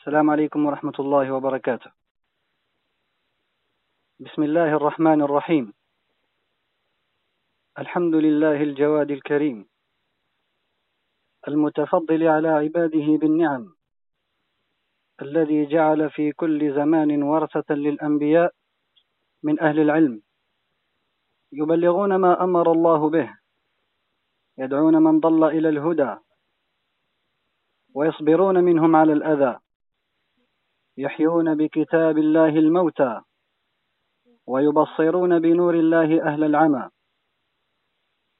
السلام عليكم ورحمة الله وبركاته. بسم الله الرحمن الرحيم. الحمد لله الجواد الكريم. المتفضل على عباده بالنعم. الذي جعل في كل زمان ورثة للأنبياء من أهل العلم. يبلغون ما أمر الله به. يدعون من ضل إلى الهدى. ويصبرون منهم على الأذى. يحيون بكتاب الله الموتى ويبصرون بنور الله أهل العمى.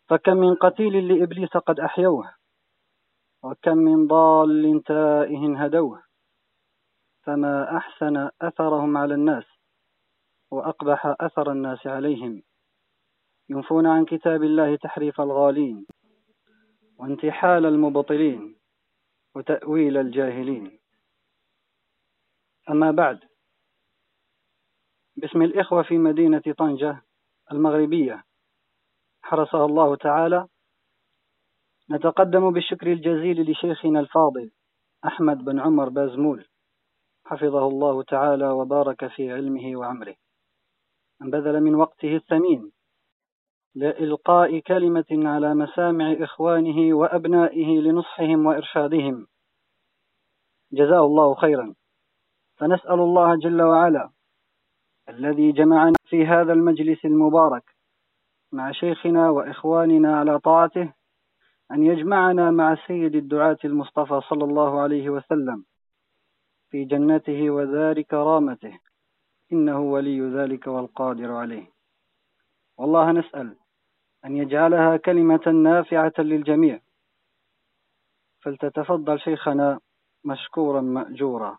فكم من قتيل لإبليس قد أحيوه وكم من ضال تائه هدوه. فما أحسن أثرهم على الناس وأقبح أثر الناس عليهم. ينفون عن كتاب الله تحريف الغالين وانتحال المبطلين وتأويل الجاهلين. أما بعد باسم الإخوة في مدينة طنجة المغربية حرسها الله تعالى نتقدم بالشكر الجزيل لشيخنا الفاضل أحمد بن عمر بازمول حفظه الله تعالى وبارك في علمه وعمره. بذل من وقته الثمين لإلقاء كلمة على مسامع إخوانه وأبنائه لنصحهم وإرشادهم. جزاه الله خيرا. فنسأل الله جل وعلا الذي جمعنا في هذا المجلس المبارك مع شيخنا وإخواننا على طاعته أن يجمعنا مع سيد الدعاة المصطفى صلى الله عليه وسلم في جنته ودار كرامته. إنه ولي ذلك والقادر عليه. والله نسأل أن يجعلها كلمة نافعة للجميع. فلتتفضل شيخنا مشكورا مأجورا.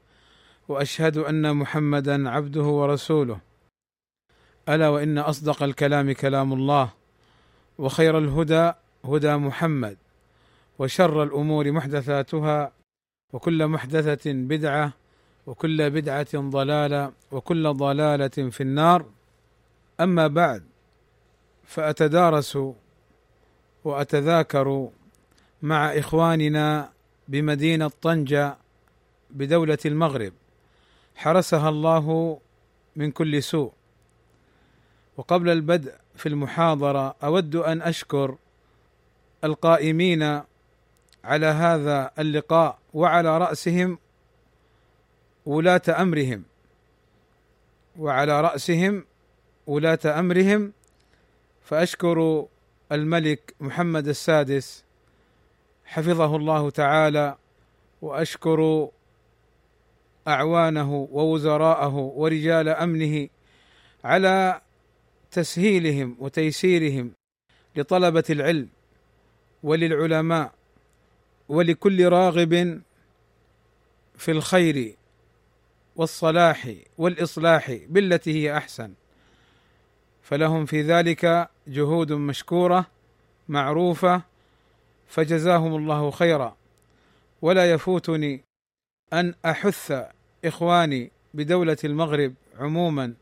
وأشهد أن محمدا عبده ورسوله. ألا وإن أصدق الكلام كلام الله وخير الهدى هدى محمد وشر الأمور محدثاتها وكل محدثة بدعة وكل بدعة ضلالة وكل ضلالة في النار. أما بعد فاتدارس واتذاكر مع إخواننا بمدينة طنجة بدولة المغرب. حرسها الله من كل سوء. وقبل البدء في المحاضرة أود أن أشكر القائمين على هذا اللقاء وعلى رأسهم ولاة أمرهم. وعلى رأسهم ولاة أمرهم. فأشكر الملك محمد السادس حفظه الله تعالى وأشكر أعوانه ووزراءه ورجال أمنه على تسهيلهم وتيسيرهم لطلبة العلم وللعلماء ولكل راغب في الخير والصلاح والإصلاح بالتي هي أحسن. فلهم في ذلك جهود مشكورة معروفة فجزاهم الله خيرا. ولا يفوتني أن أحث إخواني بدولة المغرب عموما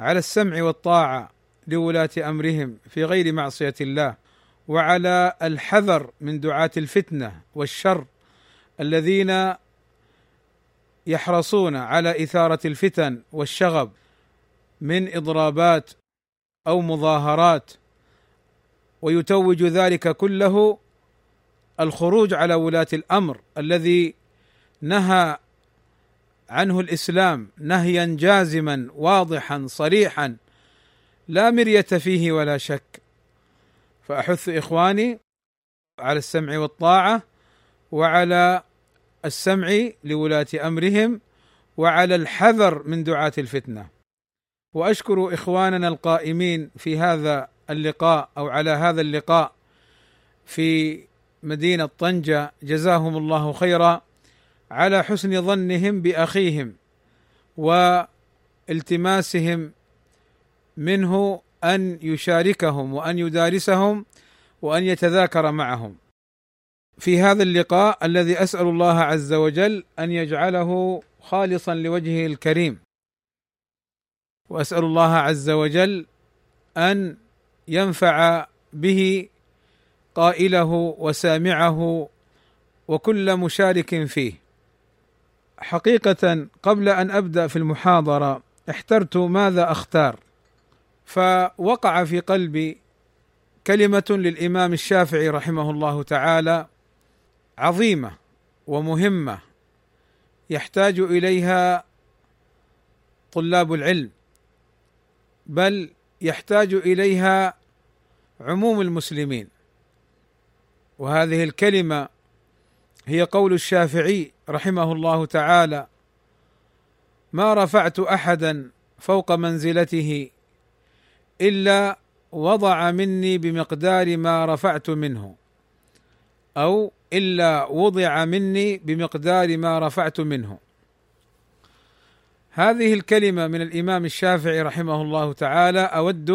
على السمع والطاعة لولاة أمرهم في غير معصية الله وعلى الحذر من دعاة الفتنة والشر الذين يحرصون على إثارة الفتن والشغب من إضرابات أو مظاهرات ويتوج ذلك كله الخروج على ولاة الأمر الذي نهى عنه الإسلام نهيا جازما واضحا صريحا لا مرية فيه ولا شك. فأحث إخواني على السمع والطاعة وعلى السمع لولاة أمرهم وعلى الحذر من دعاة الفتنة. وأشكر إخواننا القائمين في هذا اللقاء أو على هذا اللقاء في مدينة طنجة. جزاهم الله خيرا. على حسن ظنهم بأخيهم والتماسهم منه أن يشاركهم وأن يدارسهم وأن يتذاكر معهم. في هذا اللقاء الذي أسأل الله عز وجل أن يجعله خالصا لوجهه الكريم. وأسأل الله عز وجل أن ينفع به قائله وسامعه وكل مشارك فيه. حقيقة قبل أن أبدأ في المحاضرة احترت ماذا أختار. فوقع في قلبي كلمة للإمام الشافعي رحمه الله تعالى عظيمة ومهمة يحتاج إليها طلاب العلم بل يحتاج إليها عموم المسلمين. وهذه الكلمة هي قول الشافعي رحمه الله تعالى ما رفعت أحدا فوق منزلته إلا وضع مني بمقدار ما رفعت منه أو إلا وضع مني بمقدار ما رفعت منه. هذه الكلمة من الإمام الشافعي رحمه الله تعالى أود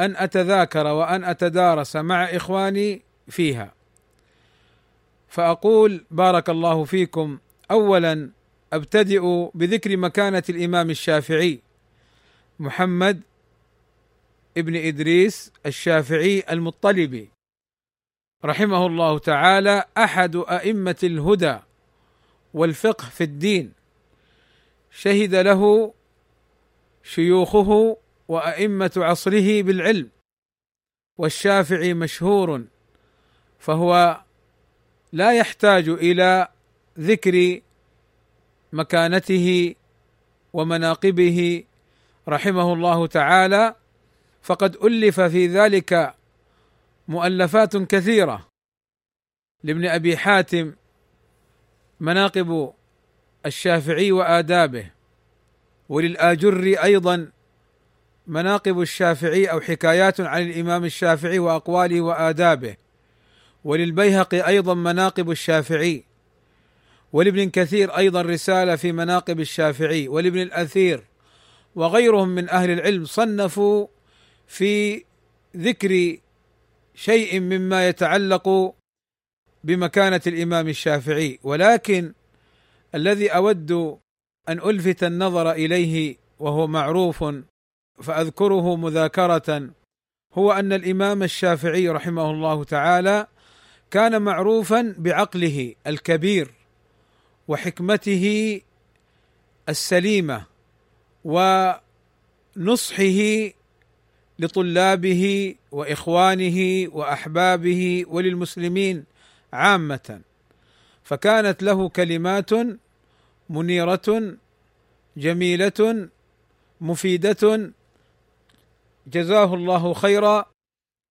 أن أتذاكر وأن أتدارس مع إخواني فيها. فأقول بارك الله فيكم. اولا أبتدئ بذكر مكانة الإمام الشافعي. محمد ابن إدريس الشافعي المطلبي رحمه الله تعالى أحد أئمة الهدى والفقه في الدين. شهد له شيوخه وأئمة عصره بالعلم. والشافعي مشهور. فهو لا يحتاج إلى ذكر مكانته ومناقبه رحمه الله تعالى فقد ألف في ذلك مؤلفات كثيرة. لابن أبي حاتم مناقب الشافعي وآدابه وللآجر أيضا مناقب الشافعي أو حكايات عن الإمام الشافعي وأقواله وآدابه. وللبيهقي أيضا مناقب الشافعي ولابن كثير أيضا رسالة في مناقب الشافعي ولابن الأثير وغيرهم من أهل العلم صنفوا في ذكر شيء مما يتعلق بمكانة الإمام الشافعي. ولكن الذي أود أن ألفت النظر إليه وهو معروف فأذكره مذاكرة هو أن الإمام الشافعي رحمه الله تعالى كان معروفا بعقله الكبير وحكمته السليمة ونصحه لطلابه وإخوانه وأحبابه وللمسلمين عامة. فكانت له كلمات منيرة جميلة مفيدة. جزاه الله خيرا.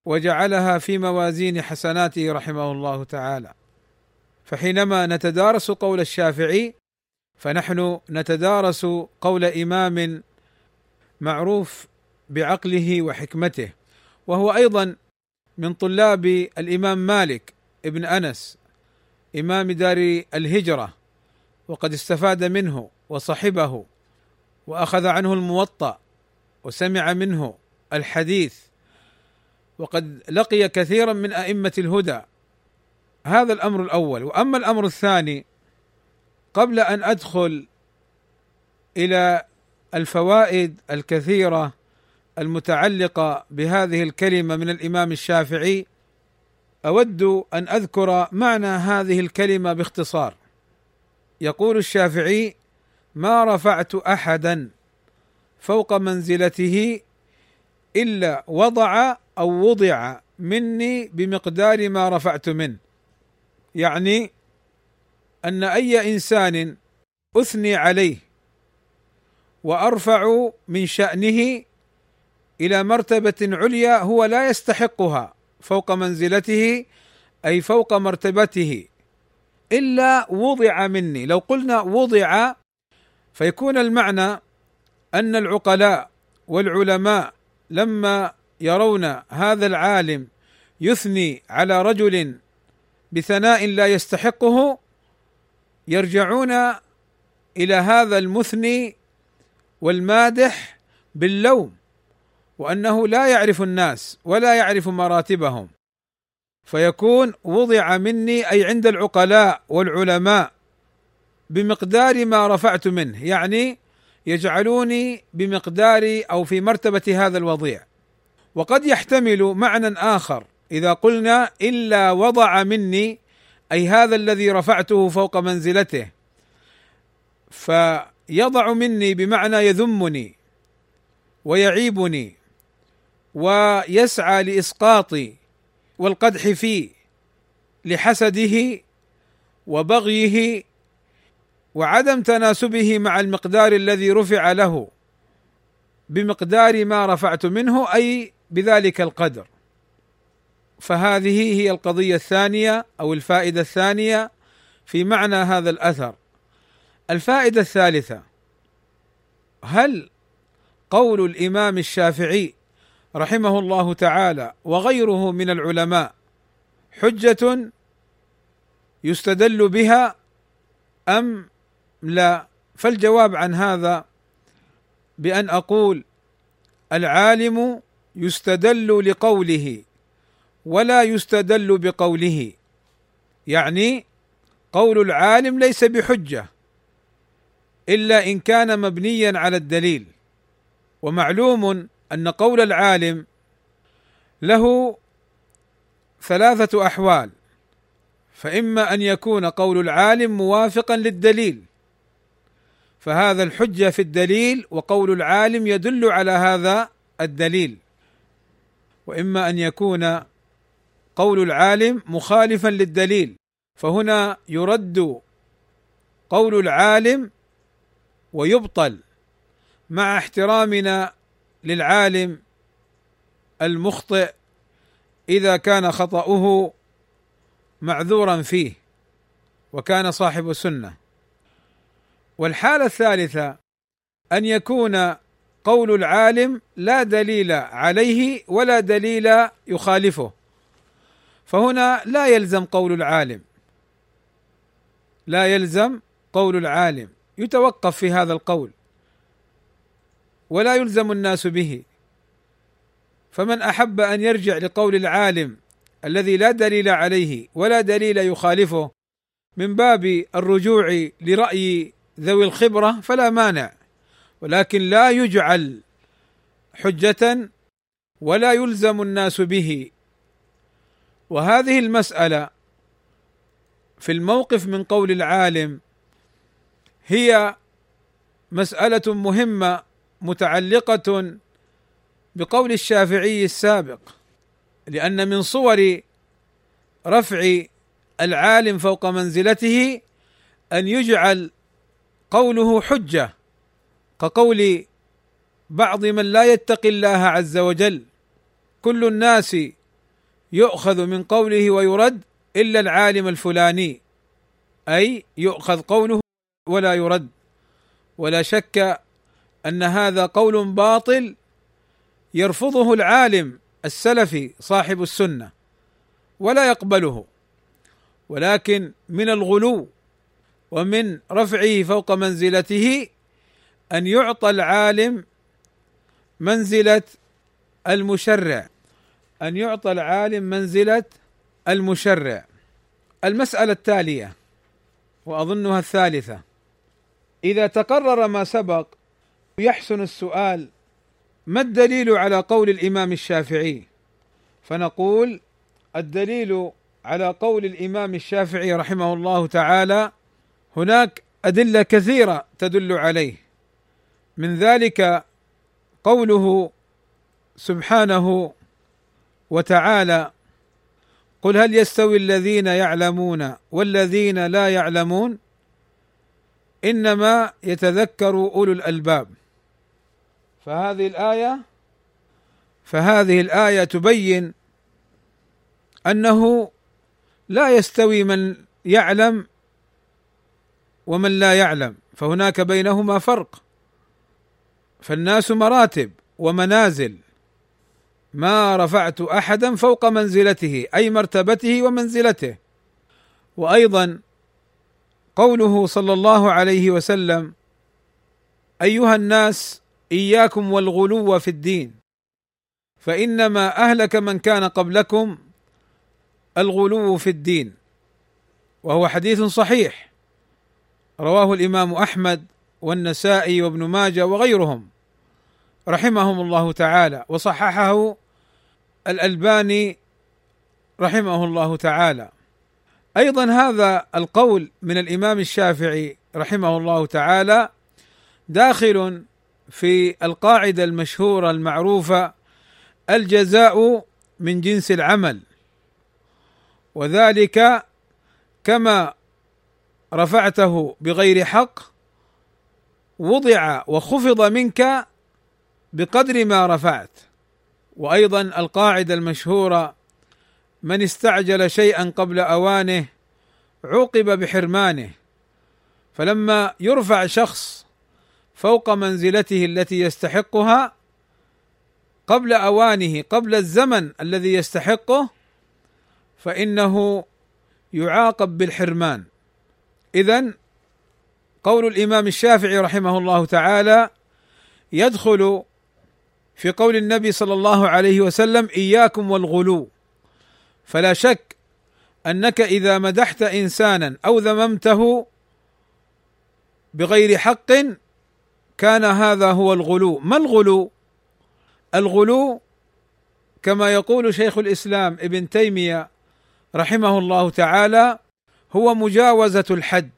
وجعلها في موازين حسناته رحمه الله تعالى. فحينما نتدارس قول الشافعي فنحن نتدارس قول إمام معروف بعقله وحكمته وهو أيضا من طلاب الإمام مالك ابن أنس إمام دار الهجرة وقد استفاد منه وصحبه وأخذ عنه الموطأ وسمع منه الحديث وقد لقي كثيرا من أئمة الهدى. هذا الأمر الأول. وأما الأمر الثاني قبل أن أدخل إلى الفوائد الكثيرة المتعلقة بهذه الكلمة من الإمام الشافعي أود أن أذكر معنى هذه الكلمة باختصار. يقول الشافعي ما رفعت احدا فوق منزلته إلا وضع أو وضع مني بمقدار ما رفعت منه. يعني أن أي إنسان أثني عليه وأرفع من شأنه إلى مرتبة عليا هو لا يستحقها فوق منزلته أي فوق مرتبته. إلا وضع مني. لو قلنا وضع فيكون المعنى أن العقلاء والعلماء لما يرون هذا العالم يثني على رجل بثناء لا يستحقه يرجعون إلى هذا المثني والمادح باللوم وأنه لا يعرف الناس ولا يعرف مراتبهم. فيكون وضع مني أي عند العقلاء والعلماء بمقدار ما رفعت منه يعني يجعلوني بمقدار أو في مرتبة هذا الوضيع. وقد يحتمل معنى آخر. إذا قلنا إلا وضع مني أي هذا الذي رفعته فوق منزلته فيضع مني بمعنى يذمني ويعيبني ويسعى لإسقاطي والقدح فيه لحسده وبغيه وعدم تناسبه مع المقدار الذي رفع له بمقدار ما رفعت منه أي بذلك القدر. فهذه هي القضية الثانية أو الفائدة الثانية في معنى هذا الأثر. الفائدة الثالثة هل قول الإمام الشافعي رحمه الله تعالى وغيره من العلماء حجة يستدل بها أم لا؟ فالجواب عن هذا بأن أقول العالم يستدل لقوله ولا يستدل بقوله. يعني قول العالم ليس بحجة إلا إن كان مبنيا على الدليل. ومعلوم أن قول العالم له ثلاثة أحوال فإما أن يكون قول العالم موافقا للدليل فهذا الحجة في الدليل وقول العالم يدل على هذا الدليل. وإما أن يكون قول العالم مخالفا للدليل فهنا يرد قول العالم ويبطل مع احترامنا للعالم المخطئ إذا كان خطأه معذورا فيه وكان صاحب سنه والحالة الثالثة أن يكون قول العالم لا دليل عليه ولا دليل يخالفه. فهنا لا يلزم قول العالم. لا يلزم قول العالم. يتوقف في هذا القول. ولا يلزم الناس به. فمن أحب أن يرجع لقول العالم الذي لا دليل عليه ولا دليل يخالفه من باب الرجوع لرأي ذوي الخبرة فلا مانع. ولكن لا يجعل حجة ولا يلزم الناس به. وهذه المسألة في الموقف من قول العالم هي مسألة مهمة متعلقة بقول الشافعي السابق لأن من صور رفع العالم فوق منزلته أن يجعل قوله حجة. كقول بعض من لا يتقي الله عز وجل كل الناس يؤخذ من قوله ويرد إلا العالم الفلاني أي يؤخذ قوله ولا يرد. ولا شك أن هذا قول باطل يرفضه العالم السلفي صاحب السنة ولا يقبله. ولكن من الغلو ومن رفعه فوق منزلته أن يعطى العالم منزلة المشرع. أن يعطى العالم منزلة المشرع. المسألة التالية وأظنها الثالثة إذا تقرر ما سبق يحسن السؤال ما الدليل على قول الإمام الشافعي؟ فنقول الدليل على قول الإمام الشافعي رحمه الله تعالى هناك أدلة كثيرة تدل عليه. من ذلك قوله سبحانه وتعالى قل هل يستوي الذين يعلمون والذين لا يعلمون إنما يتذكر أولو الألباب. فهذه الآية فهذه الآية تبين أنه لا يستوي من يعلم ومن لا يعلم فهناك بينهما فرق. فالناس مراتب ومنازل ما رفعت أحدا فوق منزلته أي مرتبته ومنزلته. وأيضا قوله صلى الله عليه وسلم أيها الناس إياكم والغلو في الدين. فإنما أهلك من كان قبلكم الغلو في الدين. وهو حديث صحيح. رواه الإمام أحمد والنسائي وابن ماجه وغيرهم رحمهم الله تعالى وصححه الألباني رحمه الله تعالى. أيضا هذا القول من الإمام الشافعي رحمه الله تعالى داخل في القاعدة المشهورة المعروفة الجزاء من جنس العمل وذلك كما رفعته بغير حق وضع وخفض منك بقدر ما رفعت. وأيضا القاعدة المشهورة من استعجل شيئا قبل أوانه عوقب بحرمانه فلما يرفع شخص فوق منزلته التي يستحقها قبل أوانه قبل الزمن الذي يستحقه فإنه يعاقب بالحرمان. اذا قول الإمام الشافعي رحمه الله تعالى يدخل في قول النبي صلى الله عليه وسلم إياكم والغلو. فلا شك أنك إذا مدحت إنسانا أو ذممته بغير حق كان هذا هو الغلو. ما الغلو؟ الغلو كما يقول شيخ الإسلام ابن تيمية رحمه الله تعالى هو مجاوزة الحد.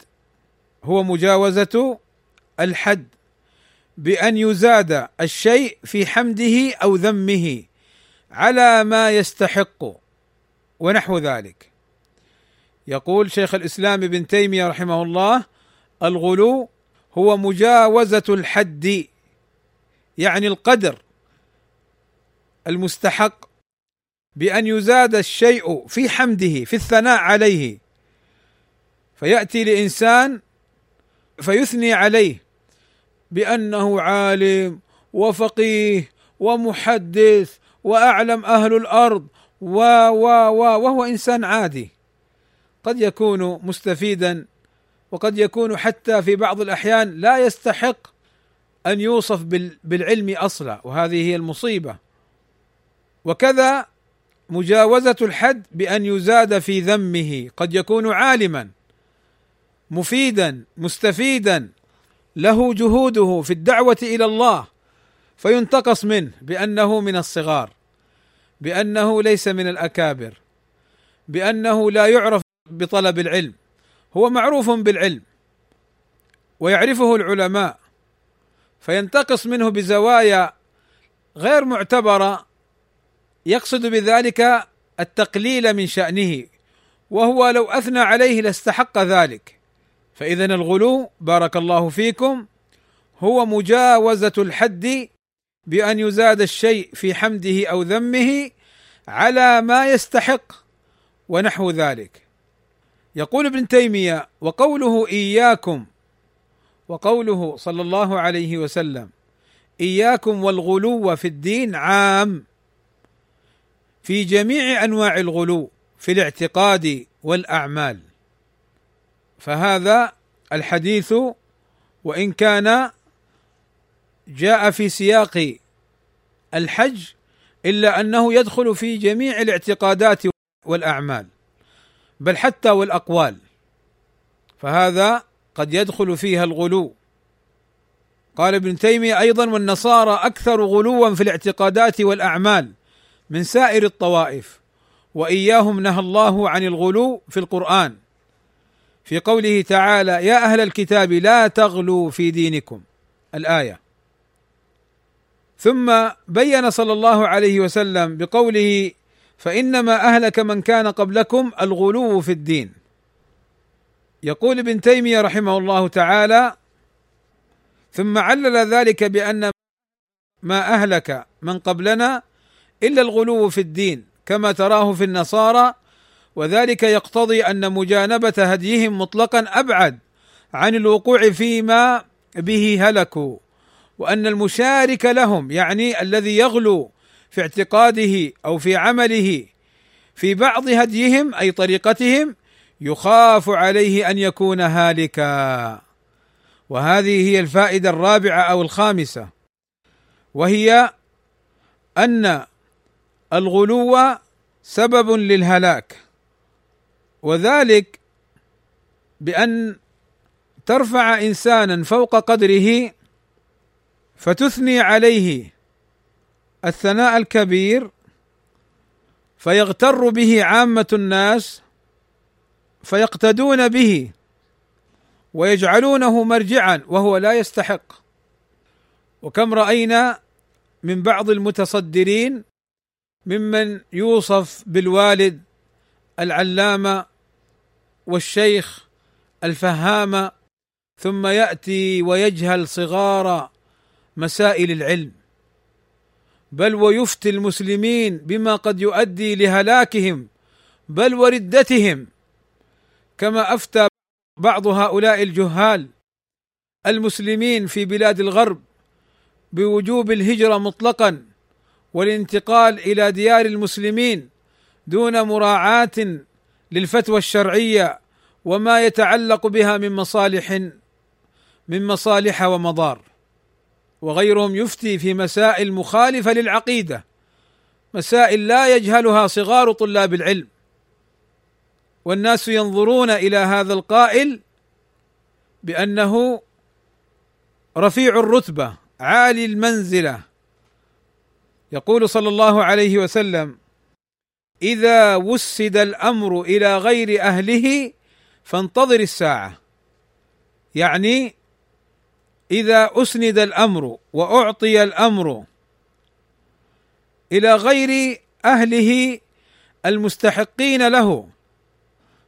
هو مجاوزة الحد بأن يزاد الشيء في حمده أو ذمه على ما يستحق ونحو ذلك. يقول شيخ الإسلام ابن تيمية رحمه الله الغلو هو مجاوزة الحد يعني القدر المستحق بأن يزاد الشيء في حمده في الثناء عليه. فيأتي لإنسان فيثني عليه بأنه عالم وفقيه ومحدث وأعلم أهل الأرض و و و وهو إنسان عادي. قد يكون مستفيدا وقد يكون حتى في بعض الأحيان لا يستحق أن يوصف بالعلم أصلا وهذه هي المصيبة. وكذا مجاوزة الحد بأن يزاد في ذمه قد يكون عالما. مفيدا مستفيدا له جهوده في الدعوة إلى الله فينتقص منه بأنه من الصغار بأنه ليس من الأكابر بأنه لا يعرف بطلب العلم هو معروف بالعلم ويعرفه العلماء فينتقص منه بزوايا غير معتبرة يقصد بذلك التقليل من شأنه وهو لو أثنى عليه لاستحق ذلك. فإذا الغلو بارك الله فيكم هو مجاوزة الحد بأن يزاد الشيء في حمده أو ذمه على ما يستحق ونحو ذلك. يقول ابن تيمية وقوله إياكم وقوله صلى الله عليه وسلم إياكم والغلو في الدين عام في جميع أنواع الغلو في الاعتقاد والأعمال فهذا الحديث وإن كان جاء في سياق الحج إلا أنه يدخل في جميع الاعتقادات والأعمال بل حتى والأقوال فهذا قد يدخل فيها الغلو. قال ابن تيمية أيضا والنصارى أكثر غلوا في الاعتقادات والأعمال من سائر الطوائف وإياهم نهى الله عن الغلو في القرآن. في قوله تعالى يا أهل الكتاب لا تغلوا في دينكم الآية. ثم بين صلى الله عليه وسلم بقوله فإنما أهلك من كان قبلكم الغلو في الدين. يقول ابن تيمية رحمه الله تعالى ثم علل ذلك بأن ما أهلك من قبلنا إلا الغلو في الدين كما تراه في النصارى وذلك يقتضي أن مجانبة هديهم مطلقا أبعد عن الوقوع فيما به هلكوا وأن المشارك لهم يعني الذي يغلو في اعتقاده أو في عمله في بعض هديهم أي طريقتهم يخاف عليه أن يكون هالكا. وهذه هي الفائدة الرابعة أو الخامسة وهي أن الغلو سبب للهلاك. وذلك بأن ترفع إنسانا فوق قدره فتثني عليه الثناء الكبير فيغتر به عامة الناس فيقتدون به ويجعلونه مرجعا وهو لا يستحق. وكم رأينا من بعض المتصدرين ممن يوصف بالوالد العلامة والشيخ الفهامة ثم يأتي ويجهل صغار مسائل العلم. بل ويفتي المسلمين بما قد يؤدي لهلاكهم بل وردتهم كما أفتى بعض هؤلاء الجهال المسلمين في بلاد الغرب بوجوب الهجرة مطلقا والانتقال إلى ديار المسلمين دون مراعاة للفتوى الشرعية وما يتعلق بها من مصالح من مصالح ومضار. وغيرهم يفتي في مسائل مخالفة للعقيدة مسائل لا يجهلها صغار طلاب العلم. والناس ينظرون إلى هذا القائل بأنه رفيع الرتبة عالي المنزلة. يقول صلى الله عليه وسلم إذا وسد الأمر إلى غير أهله فانتظر الساعة. يعني إذا أسند الأمر وأعطي الأمر إلى غير أهله المستحقين له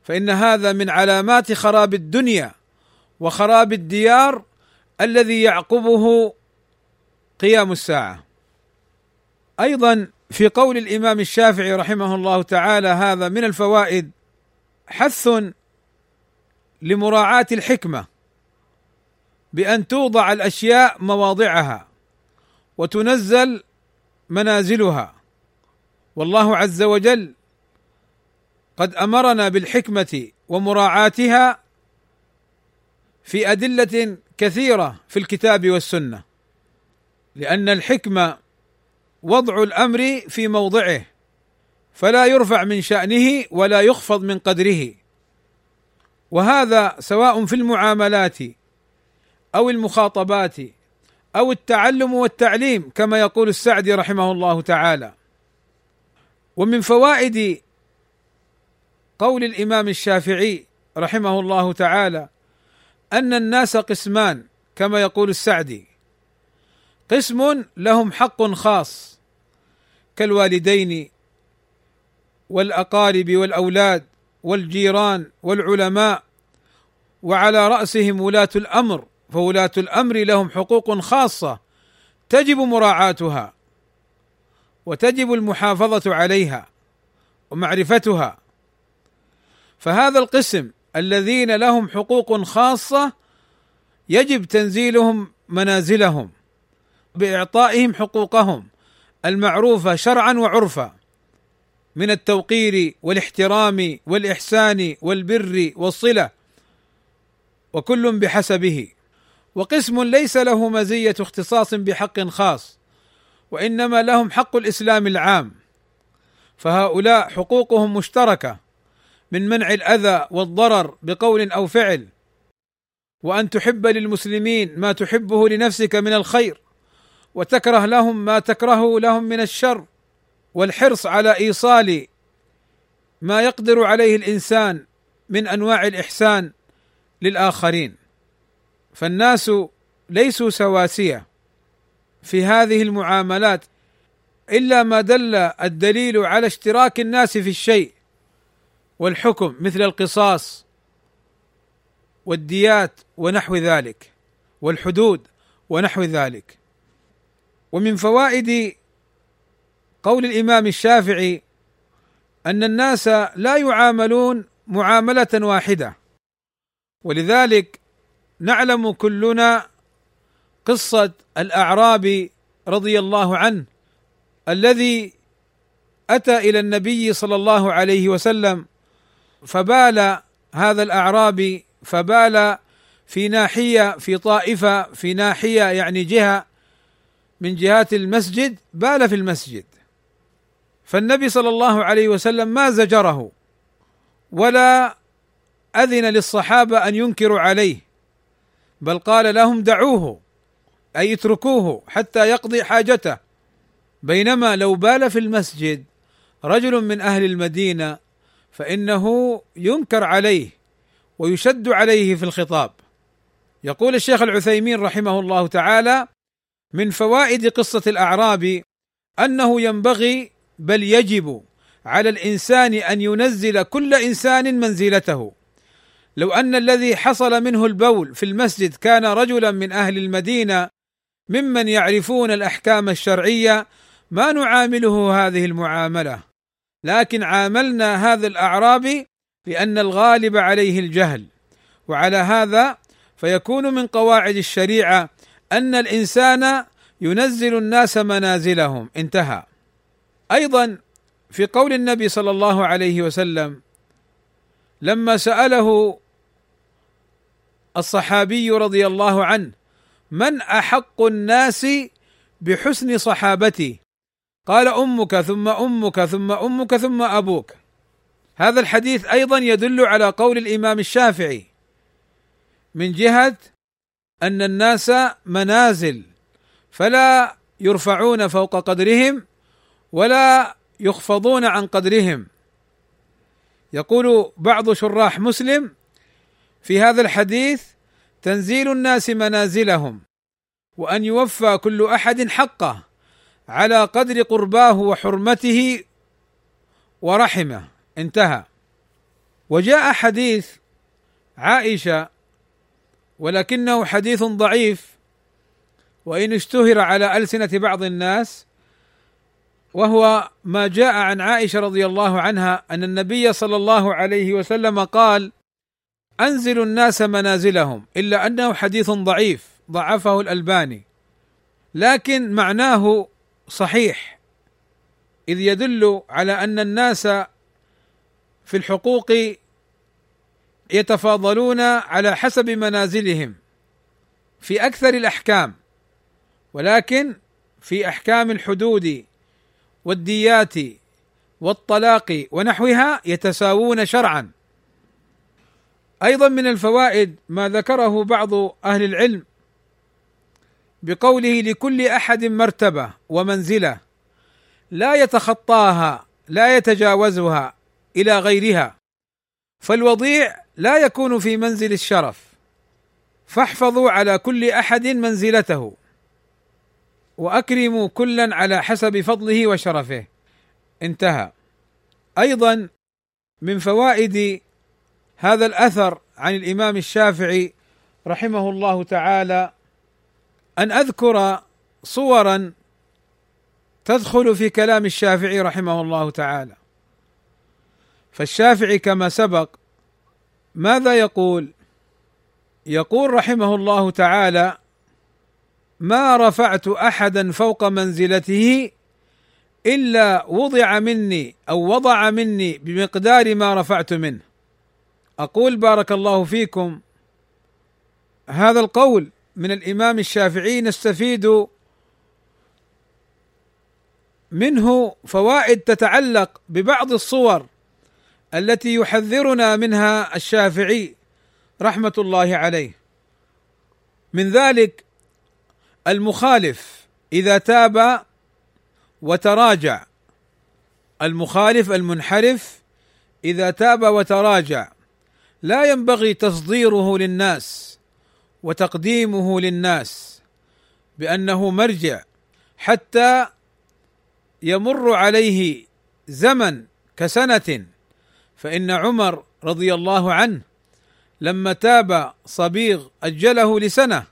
فإن هذا من علامات خراب الدنيا وخراب الديار الذي يعقبه قيام الساعة. أيضا في قول الإمام الشافعي رحمه الله تعالى هذا من الفوائد حث لمراعاة الحكمة بأن توضع الأشياء مواضعها وتنزل منازلها. والله عز وجل قد أمرنا بالحكمة ومراعاتها في أدلة كثيرة في الكتاب والسنة لأن الحكمة وضع الأمر في موضعه فلا يرفع من شأنه ولا يخفض من قدره. وهذا سواء في المعاملات أو المخاطبات أو التعلم والتعليم كما يقول السعدي رحمه الله تعالى. ومن فوائد قول الإمام الشافعي رحمه الله تعالى أن الناس قسمان كما يقول السعدي. قسم لهم حق خاص. كالوالدين والأقارب والأولاد والجيران والعلماء وعلى رأسهم ولاة الأمر فولاة الأمر لهم حقوق خاصة تجب مراعاتها وتجب المحافظة عليها ومعرفتها. فهذا القسم الذين لهم حقوق خاصة يجب تنزيلهم منازلهم بإعطائهم حقوقهم. المعروفة شرعا وعرفا من التوقير والاحترام والإحسان والبر والصلة وكل بحسبه. وقسم ليس له مزية اختصاص بحق خاص وإنما لهم حق الإسلام العام. فهؤلاء حقوقهم مشتركة من منع الأذى والضرر بقول أو فعل. وأن تحب للمسلمين ما تحبه لنفسك من الخير وتكره لهم ما تكرهه لهم من الشر والحرص على إيصال ما يقدر عليه الإنسان من أنواع الإحسان للآخرين. فالناس ليسوا سواسية في هذه المعاملات إلا ما دل الدليل على اشتراك الناس في الشيء والحكم مثل القصاص والديات ونحو ذلك والحدود ونحو ذلك. ومن فوائد قول الإمام الشافعي أن الناس لا يعاملون معاملة واحدة. ولذلك نعلم كلنا قصة الاعرابي رضي الله عنه الذي أتى إلى النبي صلى الله عليه وسلم فبال هذا الاعرابي فبال في ناحية في طائفة في ناحية يعني جهة من جهات المسجد بال في المسجد. فالنبي صلى الله عليه وسلم ما زجره ولا أذن للصحابة أن ينكروا عليه بل قال لهم دعوه أي اتركوه حتى يقضي حاجته. بينما لو بال في المسجد رجل من أهل المدينة فإنه ينكر عليه ويشد عليه في الخطاب. يقول الشيخ العثيمين رحمه الله تعالى من فوائد قصة الأعراب أنه ينبغي بل يجب على الإنسان أن ينزل كل إنسان منزلته. لو أن الذي حصل منه البول في المسجد كان رجلا من أهل المدينة ممن يعرفون الأحكام الشرعية ما نعامله هذه المعاملة. لكن عاملنا هذا الاعرابي لأن الغالب عليه الجهل وعلى هذا فيكون من قواعد الشريعة أن الإنسان ينزل الناس منازلهم. انتهى. أيضا في قول النبي صلى الله عليه وسلم لما سأله الصحابي رضي الله عنه من أحق الناس بحسن صحابتي؟ قال أمك ثم أمك ثم أمك ثم أبوك. هذا الحديث أيضا يدل على قول الإمام الشافعي. من جهة أن الناس منازل فلا يرفعون فوق قدرهم ولا يخفضون عن قدرهم. يقول بعض شراح مسلم في هذا الحديث تنزيل الناس منازلهم وأن يوفى كل أحد حقه على قدر قرباه وحرمته ورحمه. انتهى. وجاء حديث عائشة ولكنه حديث ضعيف. وإن اشتهر على ألسنة بعض الناس وهو ما جاء عن عائشة رضي الله عنها أن النبي صلى الله عليه وسلم قال أنزلوا الناس منازلهم. إلا أنه حديث ضعيف ضعفه الألباني. لكن معناه صحيح إذ يدل على أن الناس في الحقوق يتفاضلون على حسب منازلهم في أكثر الأحكام ولكن في أحكام الحدود والديات والطلاق ونحوها يتساوون شرعا. أيضا من الفوائد ما ذكره بعض أهل العلم بقوله لكل أحد مرتبة ومنزلة لا يتخطاها لا يتجاوزها إلى غيرها فالوضيع لا يكون في منزل الشرف. فاحفظوا على كل أحد منزلته. وأكرموا كلا على حسب فضله وشرفه. انتهى. أيضا من فوائد هذا الأثر عن الإمام الشافعي رحمه الله تعالى أن أذكر صورا تدخل في كلام الشافعي رحمه الله تعالى. فالشافعي كما سبق ماذا يقول؟ يقول رحمه الله تعالى ما رفعت أحدا فوق منزلته إلا وضع مني أو وضع مني بمقدار ما رفعت منه. أقول بارك الله فيكم هذا القول من الإمام الشافعي نستفيد منه فوائد تتعلق ببعض الصور التي يحذرنا منها الشافعي رحمة الله عليه. من ذلك المخالف إذا تاب وتراجع. المخالف المنحرف إذا تاب وتراجع. لا ينبغي تصديره للناس وتقديمه للناس بأنه مرجع حتى يمر عليه زمن كسنة فإن عمر رضي الله عنه لما تاب صبيغ أجله لسنة.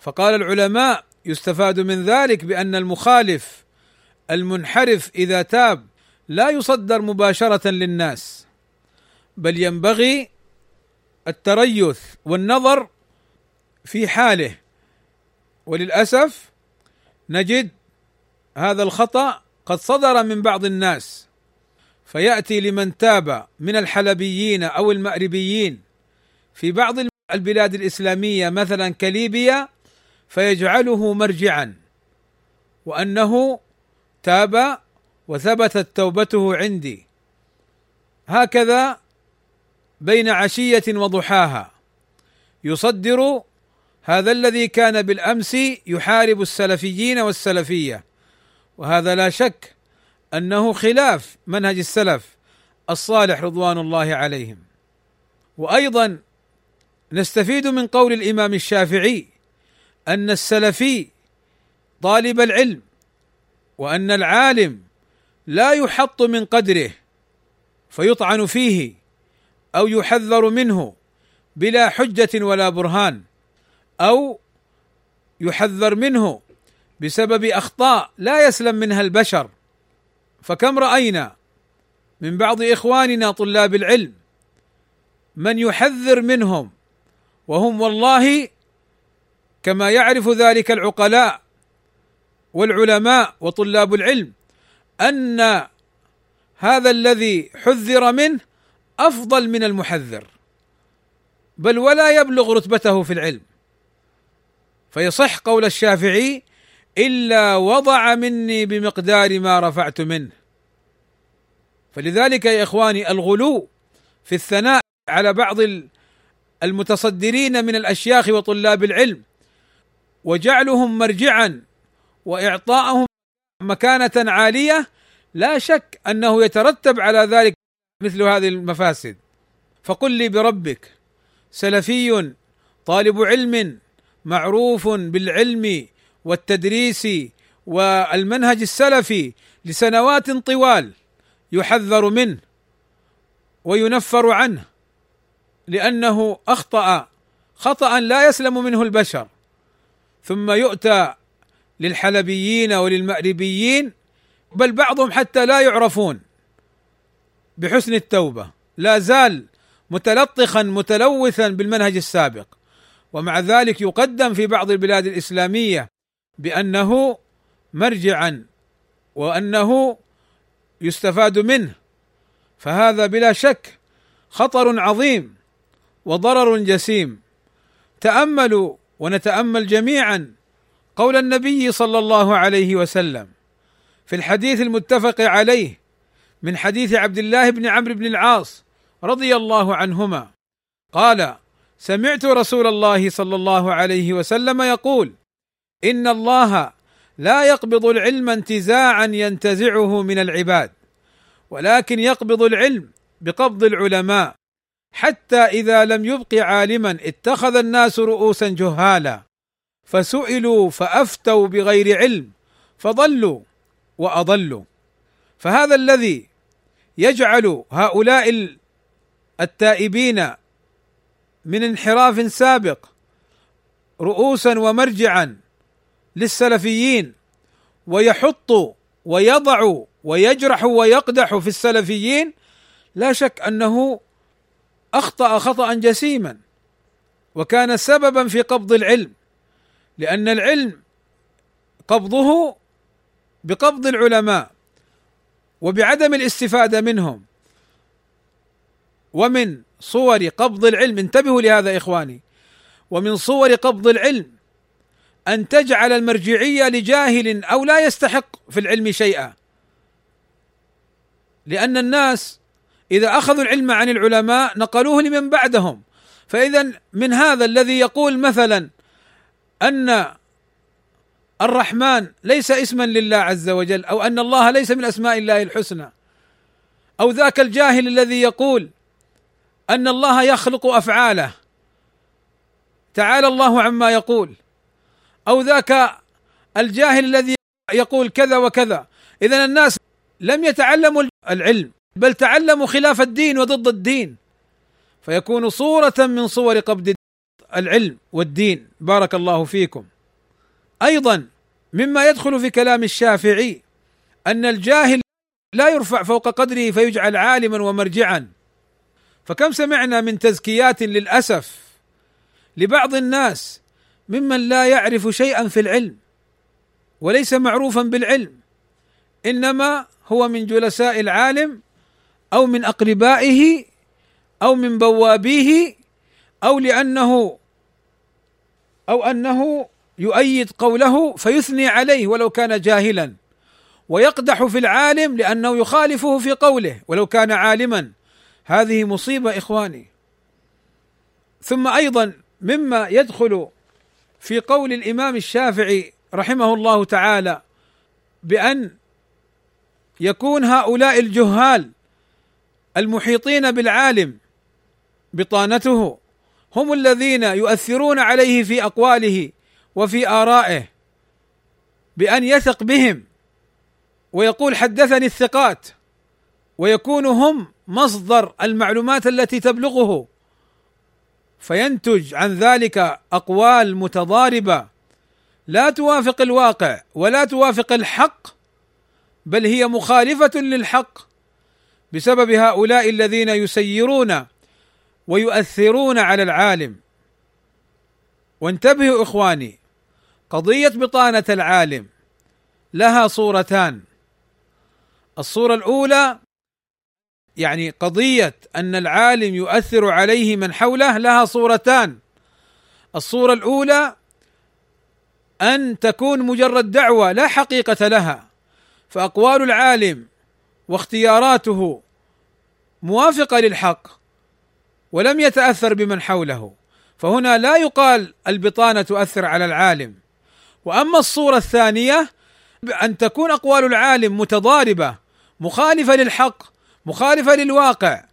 فقال العلماء يستفاد من ذلك بأن المخالف المنحرف إذا تاب لا يصدر مباشرة للناس بل ينبغي التريث والنظر في حاله. وللأسف نجد هذا الخطأ قد صدر من بعض الناس. فيأتي لمن تاب من الحلبيين أو المأربيين. في بعض البلاد الإسلامية مثلا كليبيا فيجعله مرجعا. وأنه تاب وثبتت توبته عندي. هكذا بين عشية وضحاها. يصدر هذا الذي كان بالأمس يحارب السلفيين والسلفية. وهذا لا شك أنه خلاف منهج السلف الصالح رضوان الله عليهم. وأيضا نستفيد من قول الإمام الشافعي أن السلفي طالب العلم وأن العالم لا يحط من قدره فيطعن فيه أو يحذر منه بلا حجة ولا برهان أو يحذر منه بسبب أخطاء لا يسلم منها البشر فكم رأينا من بعض إخواننا طلاب العلم من يحذر منهم وهم والله كما يعرف ذلك العقلاء والعلماء وطلاب العلم أن هذا الذي حذر منه أفضل من المحذر بل ولا يبلغ رتبته في العلم. فيصح قول الشافعي إلا وضع مني بمقدار ما رفعت منه. فلذلك يا إخواني الغلو في الثناء على بعض المتصدرين من الأشياخ وطلاب العلم وجعلهم مرجعا وإعطاءهم مكانة عالية لا شك أنه يترتب على ذلك مثل هذه المفاسد. فقل لي بربك سلفي طالب علم معروف بالعلم والتدريس والمنهج السلفي لسنوات طوال يحذر منه وينفر عنه لأنه أخطأ خطأ لا يسلم منه البشر. ثم يؤتى للحلبيين وللمأربيين بل بعضهم حتى لا يعرفون بحسن التوبة لا زال متلطخا متلوثا بالمنهج السابق. ومع ذلك يقدم في بعض البلاد الإسلامية بأنه مرجعا وأنه يستفاد منه فهذا بلا شك خطر عظيم وضرر جسيم. تأملوا ونتأمل جميعا قول النبي صلى الله عليه وسلم في الحديث المتفق عليه من حديث عبد الله بن عمرو بن العاص رضي الله عنهما قال سمعت رسول الله صلى الله عليه وسلم يقول إن الله لا يقبض العلم انتزاعا ينتزعه من العباد ولكن يقبض العلم بقبض العلماء. حتى إذا لم يبق عالما اتخذ الناس رؤوسا جهالا فسئلوا فأفتوا بغير علم فضلوا وأضلوا. فهذا الذي يجعل هؤلاء التائبين من انحراف سابق رؤوسا ومرجعا للسلفيين ويحط ويضع ويجرح ويقدح في السلفيين لا شك أنه أخطأ خطأ جسيما وكان سببا في قبض العلم لأن العلم قبضه بقبض العلماء وبعدم الاستفادة منهم ومن صور قبض العلم انتبهوا لهذا إخواني ومن صور قبض العلم أن تجعل المرجعية لجاهل أو لا يستحق في العلم شيئا. لأن الناس إذا أخذوا العلم عن العلماء نقلوه لمن بعدهم. فإذا من هذا الذي يقول مثلا أن الرحمن ليس اسما لله عز وجل أو أن الله ليس من أسماء الله الحسنى أو ذاك الجاهل الذي يقول أن الله يخلق أفعاله تعالى الله عما يقول. أو ذاك الجاهل الذي يقول كذا وكذا. اذا الناس لم يتعلموا العلم بل تعلموا خلاف الدين وضد الدين. فيكون صورة من صور قبض العلم والدين. بارك الله فيكم. أيضا مما يدخل في كلام الشافعي أن الجاهل لا يرفع فوق قدره فيجعل عالما ومرجعا. فكم سمعنا من تزكيات للأسف لبعض الناس ممن لا يعرف شيئا في العلم وليس معروفا بالعلم إنما هو من جلساء العالم أو من أقربائه أو من بوابيه أو لأنه أو أنه يؤيد قوله فيثني عليه ولو كان جاهلا. ويقدح في العالم لأنه يخالفه في قوله ولو كان عالما. هذه مصيبة إخواني. ثم أيضا مما يدخل في قول الإمام الشافعي رحمه الله تعالى بأن يكون هؤلاء الجهال المحيطين بالعالم بطانته هم الذين يؤثرون عليه في أقواله وفي آرائه بأن يثق بهم ويقول حدثني الثقات ويكون هم مصدر المعلومات التي تبلغه فينتج عن ذلك أقوال متضاربة لا توافق الواقع ولا توافق الحق بل هي مخالفة للحق بسبب هؤلاء الذين يسيرون ويؤثرون على العالم. وانتبهوا إخواني قضية بطانة العالم لها صورتان. الصورة الأولى يعني قضية أن العالم يؤثر عليه من حوله لها صورتان. الصورة الأولى أن تكون مجرد دعوة لا حقيقة لها فأقوال العالم واختياراته موافقة للحق ولم يتأثر بمن حوله. فهنا لا يقال البطانة تؤثر على العالم. وأما الصورة الثانية ان تكون أقوال العالم متضاربة مخالفة للحق مخالفة للواقع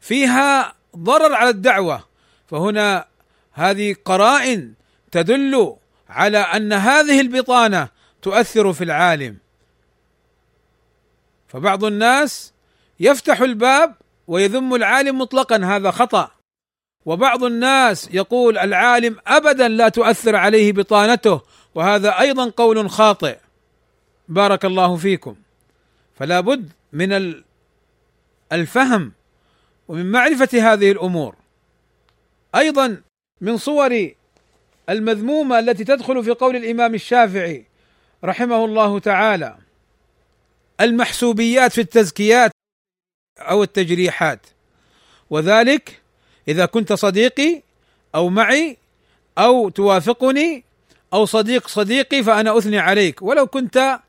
فيها ضرر على الدعوة. فهنا هذه قرائن تدل على أن هذه البطانة تؤثر في العالم. فبعض الناس يفتح الباب ويذم العالم مطلقا هذا خطأ. وبعض الناس يقول العالم ابدا لا تؤثر عليه بطانته وهذا أيضا قول خاطئ. بارك الله فيكم. فلا بد من الفهم ومن معرفة هذه الأمور. أيضا من صور المذمومة التي تدخل في قول الإمام الشافعي رحمه الله تعالى المحسوبيات في التزكيات أو التجريحات. وذلك إذا كنت صديقي أو معي أو توافقني أو صديق صديقي فأنا أثني عليك. ولو كنت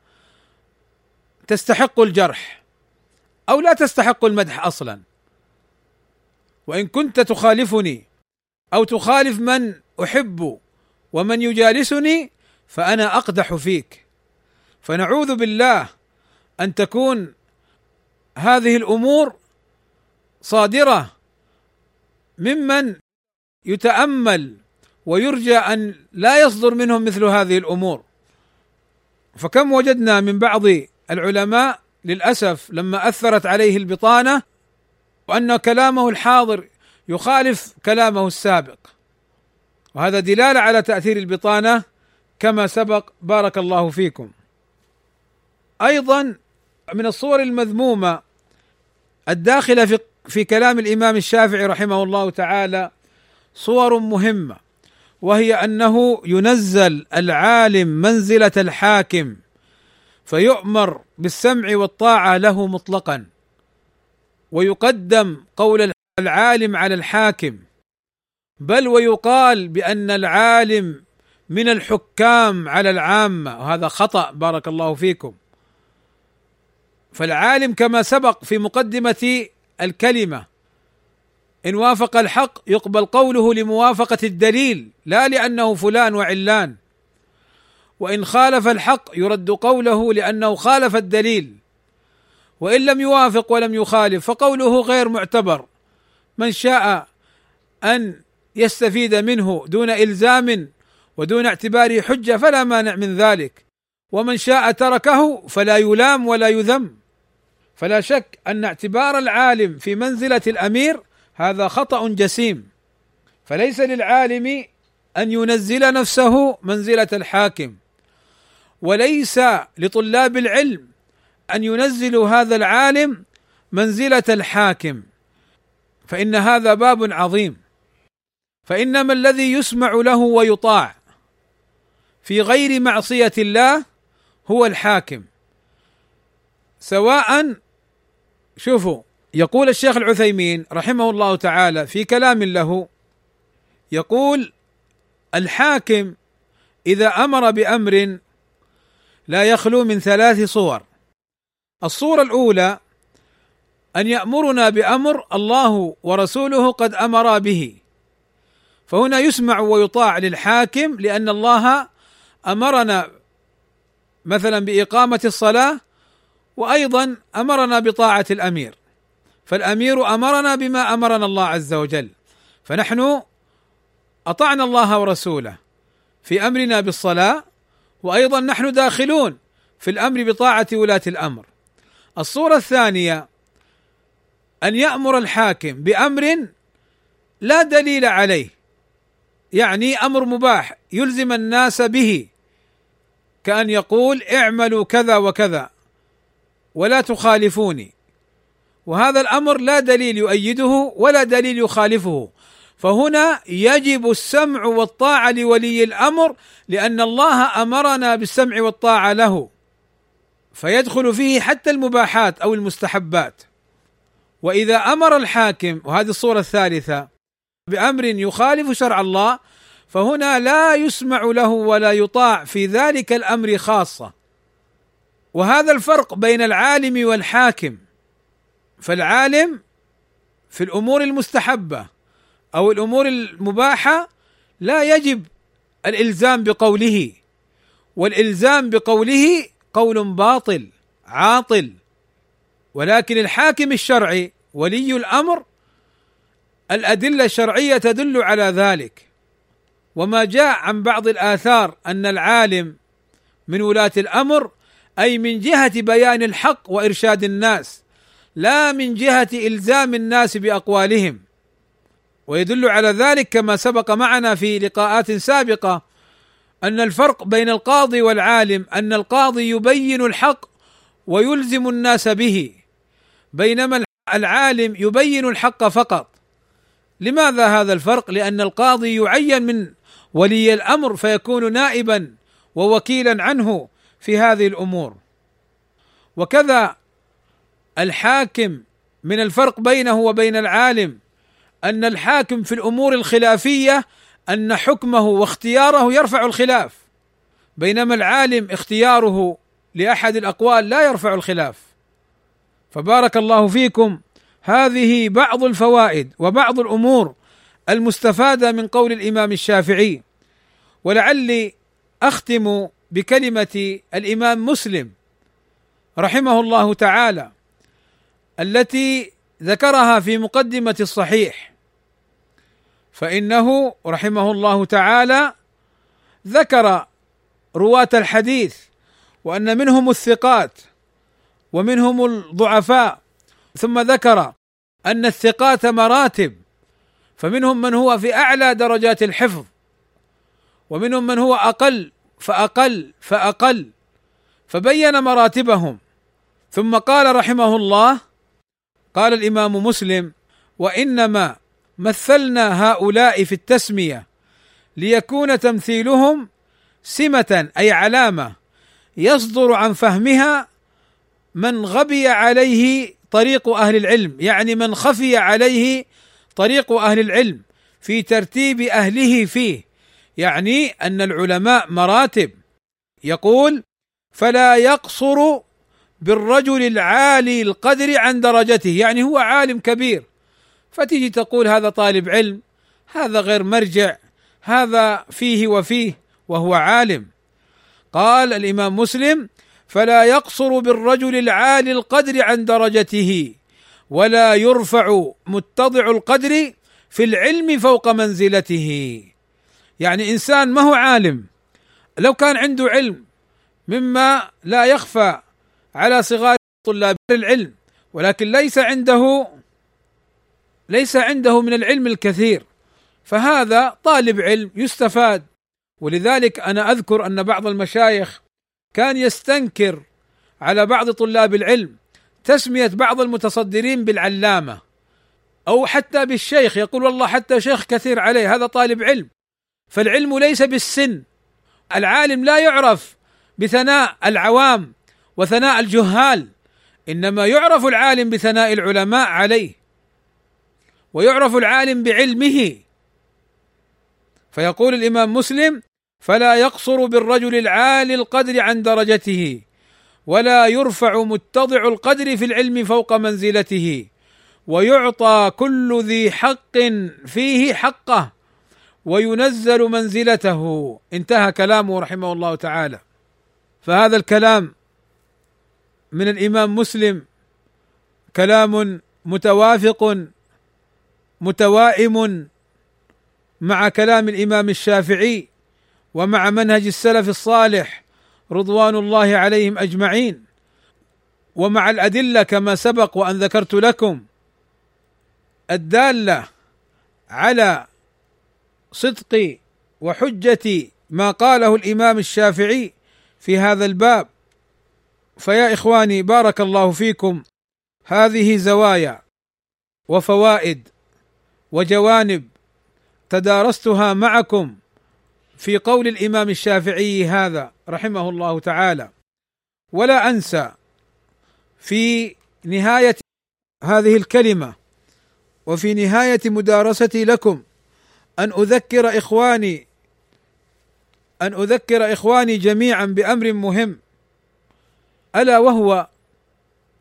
تستحق الجرح. أو لا تستحق المدح أصلا. وإن كنت تخالفني أو تخالف من أحب ومن يجالسني فأنا أقدح فيك. فنعوذ بالله أن تكون هذه الأمور صادرة ممن يتأمل ويرجى أن لا يصدر منهم مثل هذه الأمور. فكم وجدنا من بعض العلماء للأسف لما أثرت عليه البطانة وأن كلامه الحاضر يخالف كلامه السابق. وهذا دلالة على تأثير البطانة كما سبق. بارك الله فيكم. أيضا من الصور المذمومة الداخلة في في كلام الإمام الشافعي رحمه الله تعالى صور مهمة وهي أنه ينزل العالم منزلة الحاكم. فيؤمر بالسمع والطاعة له مطلقا. ويقدم قول العالم على الحاكم بل ويقال بأن العالم من الحكام على العامة. وهذا خطأ بارك الله فيكم. فالعالم كما سبق في مقدمة الكلمة إن وافق الحق يقبل قوله لموافقة الدليل لا لأنه فلان وعلان. وإن خالف الحق يرد قوله لأنه خالف الدليل. وإن لم يوافق ولم يخالف فقوله غير معتبر. من شاء أن يستفيد منه دون إلزام ودون اعتباره حجة فلا مانع من ذلك. ومن شاء تركه فلا يلام ولا يذم. فلا شك أن اعتبار العالم في منزلة الأمير هذا خطأ جسيم. فليس للعالم أن ينزل نفسه منزلة الحاكم. وليس لطلاب العلم أن ينزلوا هذا العالم منزلة الحاكم. فإن هذا باب عظيم. فإنما الذي يسمع له ويطاع في غير معصية الله هو الحاكم. سواء شوفوا يقول الشيخ العثيمين رحمه الله تعالى في كلام له يقول الحاكم إذا أمر بأمر لا يخلو من ثلاث صور. الصورة الأولى أن يأمرنا بأمر الله ورسوله قد امرا به. فهنا يسمع ويطاع للحاكم لأن الله أمرنا مثلا بإقامة الصلاة وأيضا أمرنا بطاعة الأمير. فالأمير أمرنا بما أمرنا الله عز وجل. فنحن أطعنا الله ورسوله في أمرنا بالصلاة وأيضا نحن داخلون في الأمر بطاعة ولاة الأمر. الصورة الثانية أن يأمر الحاكم بأمر لا دليل عليه يعني أمر مباح يلزم الناس به كأن يقول اعملوا كذا وكذا ولا تخالفوني. وهذا الأمر لا دليل يؤيده ولا دليل يخالفه. فهنا يجب السمع والطاعة لولي الأمر لأن الله أمرنا بالسمع والطاعة له. فيدخل فيه حتى المباحات أو المستحبات. وإذا أمر الحاكم وهذه الصورة الثالثة بأمر يخالف شرع الله فهنا لا يسمع له ولا يطاع في ذلك الأمر خاصة. وهذا الفرق بين العالم والحاكم. فالعالم في الأمور المستحبة أو الأمور المباحة لا يجب الإلزام بقوله والإلزام بقوله قول باطل عاطل. ولكن الحاكم الشرعي ولي الأمر الأدلة الشرعية تدل على ذلك. وما جاء عن بعض الآثار أن العالم من ولاة الأمر أي من جهة بيان الحق وإرشاد الناس لا من جهة إلزام الناس بأقوالهم. ويدل على ذلك كما سبق معنا في لقاءات سابقة أن الفرق بين القاضي والعالم أن القاضي يبين الحق ويلزم الناس به بينما العالم يبين الحق فقط لماذا هذا الفرق؟ لأن القاضي يعين من ولي الأمر فيكون نائبا ووكيلا عنه في هذه الأمور وكذا الحاكم من الفرق بينه وبين العالم أن الحاكم في الأمور الخلافية أن حكمه واختياره يرفع الخلاف بينما العالم اختياره لأحد الأقوال لا يرفع الخلاف. فبارك الله فيكم. هذه بعض الفوائد وبعض الأمور المستفادة من قول الإمام الشافعي. ولعلي أختم بكلمة الإمام مسلم رحمه الله تعالى التي ذكرها في مقدمة الصحيح. فإنه رحمه الله تعالى ذكر رواة الحديث وأن منهم الثقات ومنهم الضعفاء ثم ذكر أن الثقات مراتب فمنهم من هو في أعلى درجات الحفظ ومنهم من هو أقل فأقل فأقل فبين مراتبهم. ثم قال رحمه الله قال الإمام مسلم وإنما مثلنا هؤلاء في التسمية ليكون تمثيلهم سمة أي علامة يصدر عن فهمها من غبي عليه طريق أهل العلم يعني من خفي عليه طريق أهل العلم في ترتيب أهله فيه. يعني أن العلماء مراتب. يقول فلا يقصر بالرجل العالي القدر عن درجته يعني هو عالم كبير. فتيجي تقول هذا طالب علم هذا غير مرجع هذا فيه وفيه وهو عالم. قال الإمام مسلم فلا يقصر بالرجل العالي القدر عن درجته ولا يرفع متضع القدر في العلم فوق منزلته. يعني إنسان ما هو عالم لو كان عنده علم مما لا يخفى على صغار طلاب العلم ولكن ليس عنده ليس عنده من العلم الكثير. فهذا طالب علم يستفاد. ولذلك أنا أذكر أن بعض المشايخ كان يستنكر على بعض طلاب العلم تسمية بعض المتصدرين بالعلامة أو حتى بالشيخ. يقول والله حتى شيخ كثير عليه هذا طالب علم. فالعلم ليس بالسن. العالم لا يعرف بثناء العوام وثناء الجهال إنما يعرف العالم بثناء العلماء عليه. ويعرف العالم بعلمه. فيقول الإمام مسلم فلا يقصر بالرجل العالي القدر عن درجته ولا يرفع متضع القدر في العلم فوق منزلته ويعطى كل ذي حق فيه حقه وينزل منزلته. انتهى كلامه رحمه الله تعالى. فهذا الكلام من الإمام مسلم كلام متوافق متوائم مع كلام الإمام الشافعي ومع منهج السلف الصالح رضوان الله عليهم أجمعين. ومع الأدلة كما سبق وأن ذكرت لكم الدالة على صدق وحجة ما قاله الإمام الشافعي في هذا الباب. فيا إخواني بارك الله فيكم. هذه زوايا وفوائد وجوانب تدارستها معكم في قول الإمام الشافعي هذا رحمه الله تعالى. ولا أنسى في نهاية هذه الكلمة وفي نهاية مدارستي لكم أن أذكر إخواني أن أذكر إخواني جميعا بأمر مهم ألا وهو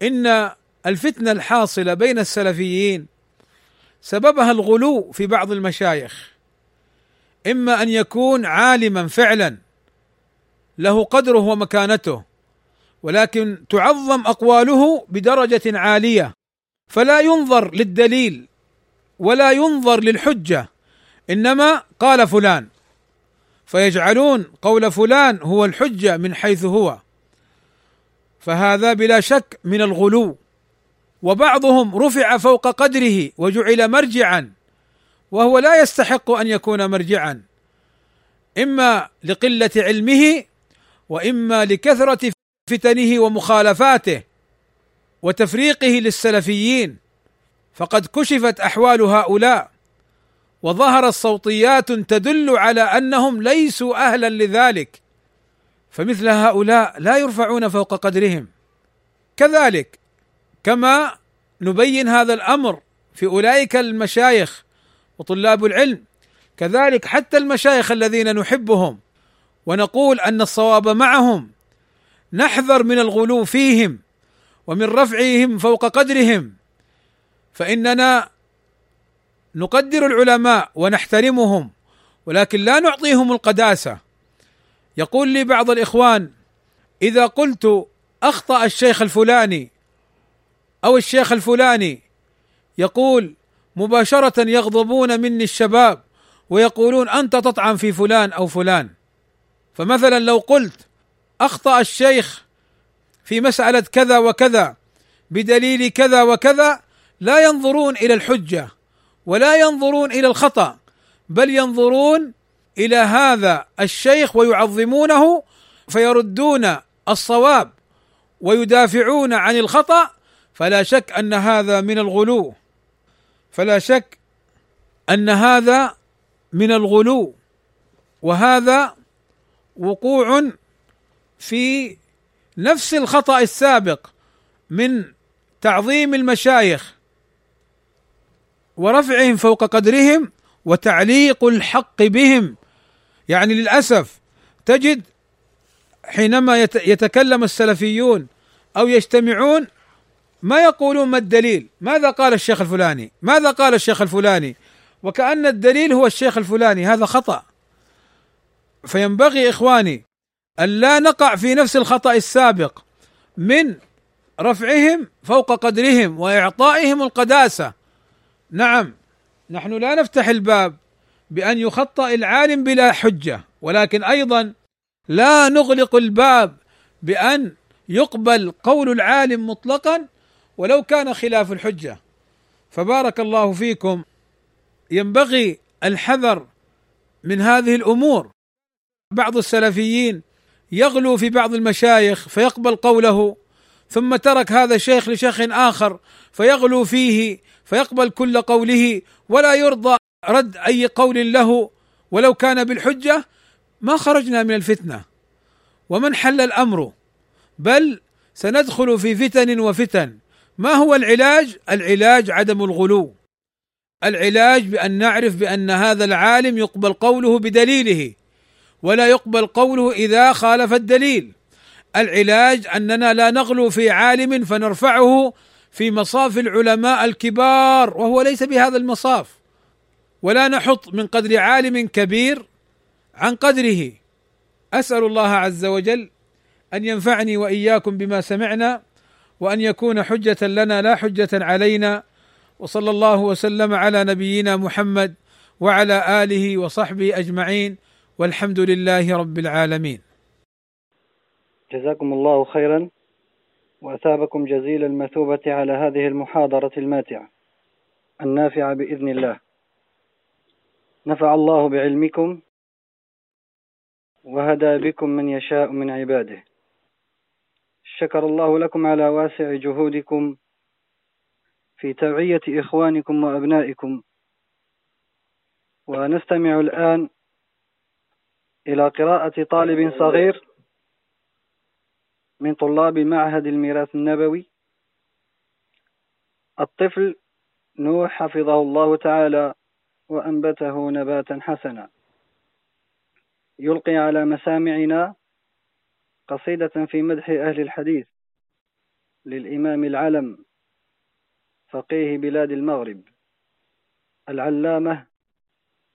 إن الفتنة الحاصلة بين السلفيين سببها الغلو في بعض المشايخ. إما أن يكون عالما فعلا له قدره ومكانته ولكن تعظم أقواله بدرجة عالية فلا ينظر للدليل ولا ينظر للحجة إنما قال فلان. فيجعلون قول فلان هو الحجة من حيث هو. فهذا بلا شك من الغلو. وبعضهم رفع فوق قدره وجعل مرجعا وهو لا يستحق أن يكون مرجعا إما لقلة علمه وإما لكثرة فتنه ومخالفاته وتفريقه للسلفيين. فقد كشفت أحوال هؤلاء وظهرت صوتيات تدل على أنهم ليسوا أهلا لذلك. فمثل هؤلاء لا يرفعون فوق قدرهم. كذلك كما نبين هذا الأمر في أولئك المشايخ وطلاب العلم. كذلك حتى المشايخ الذين نحبهم ونقول أن الصواب معهم نحذر من الغلو فيهم ومن رفعهم فوق قدرهم. فإننا نقدر العلماء ونحترمهم ولكن لا نعطيهم القداسة. يقول لي بعض الإخوان إذا قلت أخطأ الشيخ الفلاني أو الشيخ الفلاني يقول مباشرة يغضبون مني الشباب ويقولون أنت تطعن في فلان أو فلان. فمثلا لو قلت أخطأ الشيخ في مسألة كذا وكذا بدليل كذا وكذا لا ينظرون إلى الحجة ولا ينظرون إلى الخطأ بل ينظرون إلى هذا الشيخ ويعظمونه فيردون الصواب ويدافعون عن الخطأ فلا شك أن هذا من الغلو. فلا شك أن هذا من الغلو. وهذا وقوع في نفس الخطأ السابق من تعظيم المشايخ ورفعهم فوق قدرهم وتعليق الحق بهم. يعني للأسف تجد حينما يتكلم السلفيون أو يجتمعون ما يقولون ما الدليل؟ ماذا قال الشيخ الفلاني؟ ماذا قال الشيخ الفلاني؟ وكأن الدليل هو الشيخ الفلاني هذا خطأ. فينبغي إخواني أن لا نقع في نفس الخطأ السابق من رفعهم فوق قدرهم وإعطائهم القداسة. نعم نحن لا نفتح الباب بأن يخطأ العالم بلا حجة ولكن أيضا لا نغلق الباب بأن يقبل قول العالم مطلقا ولو كان خلاف الحجة. فبارك الله فيكم. ينبغي الحذر من هذه الأمور. بعض السلفيين يغلو في بعض المشايخ فيقبل قوله ثم ترك هذا الشيخ لشيخ آخر فيغلو فيه فيقبل كل قوله ولا يرضى رد أي قول له. ولو كان بالحجة ما خرجنا من الفتنة. ومن حل الأمر؟ بل سندخل في فتن وفتن. ما هو العلاج؟ العلاج عدم الغلو. العلاج بأن نعرف بأن هذا العالم يقبل قوله بدليله ولا يقبل قوله إذا خالف الدليل. العلاج أننا لا نغلو في عالم فنرفعه في مصاف العلماء الكبار وهو ليس بهذا المصاف. ولا نحط من قدر عالم كبير عن قدره. أسأل الله عز وجل أن ينفعني وإياكم بما سمعنا. وأن يكون حجة لنا لا حجة علينا وصلى الله وسلم على نبينا محمد وعلى آله وصحبه أجمعين والحمد لله رب العالمين. جزاكم الله خيرا وأثابكم جزيل المثوبة على هذه المحاضرة الماتعة النافعة بإذن الله. نفع الله بعلمكم وهدى بكم من يشاء من عباده. شكر الله لكم على واسع جهودكم في توعية إخوانكم وأبنائكم. ونستمع الآن إلى قراءة طالب صغير من طلاب معهد الميراث النبوي. الطفل نوح حفظه الله تعالى وأنبته نباتا حسنا. يلقي على مسامعنا قصيدة في مدح أهل الحديث للإمام العلم فقيه بلاد المغرب العلامة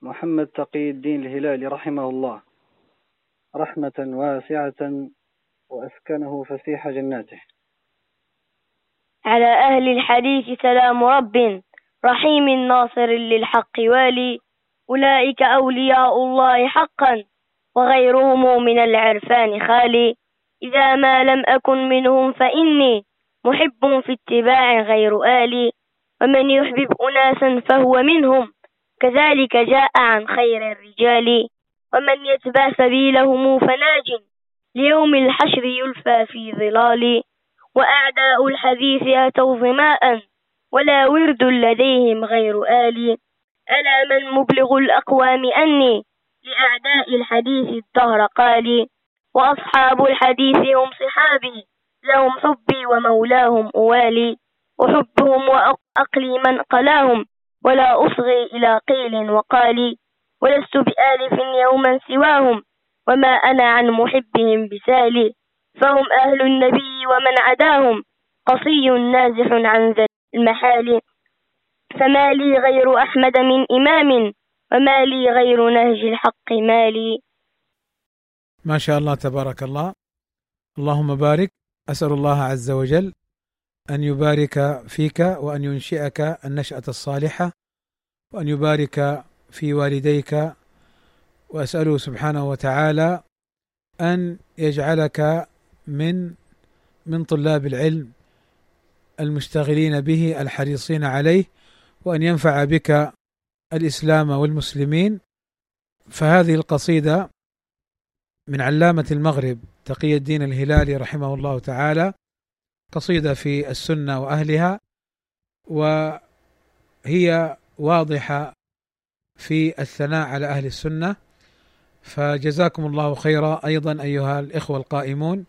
محمد تقي الدين الهلالي رحمه الله رحمة واسعة وأسكنه فسيح جناته. على أهل الحديث سلام رب رحيم ناصر للحق والي أولئك أولياء الله حقا. وغيرهم من العرفان خالي إذا ما لم أكن منهم فإني محب في اتباع غير آلي ومن يحبب أناسا فهو منهم كذلك جاء عن خير الرجال ومن يتبع سبيلهم فناج ليوم الحشر يلفى في ظلال وأعداء الحديث أتوا ظماء ولا ورد لديهم غير آلي ألا من مبلغ الأقوام أني لأعداء الحديث الدهر قالي وأصحاب الحديث هم صحابي لهم حبي ومولاهم أوالي أحبهم وأقلي من قلاهم ولا أصغي إلى قيل وقالي ولست بآلف يوما سواهم وما أنا عن محبهم بسالي فهم أهل النبي ومن عداهم قصي نازح عن ذا المحال فما لي غير أحمد من إمام. وما لي غير نهج الحق مالي ما شاء الله تبارك الله. اللهم بارك. أسأل الله عز وجل أن يبارك فيك وأن ينشئك النشأة الصالحة وأن يبارك في والديك. وأسأله سبحانه وتعالى أن يجعلك من من طلاب العلم المشتغلين به الحريصين عليه وأن ينفع بك الإسلام والمسلمين فهذه القصيدة من علامة المغرب تقي الدين الهلالي رحمه الله تعالى قصيدة في السنة وأهلها وهي واضحة في الثناء على أهل السنة فجزاكم الله خيرا أيضا أيها الإخوة القائمون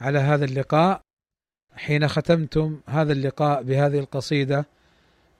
على هذا اللقاء. حين ختمتم هذا اللقاء بهذه القصيدة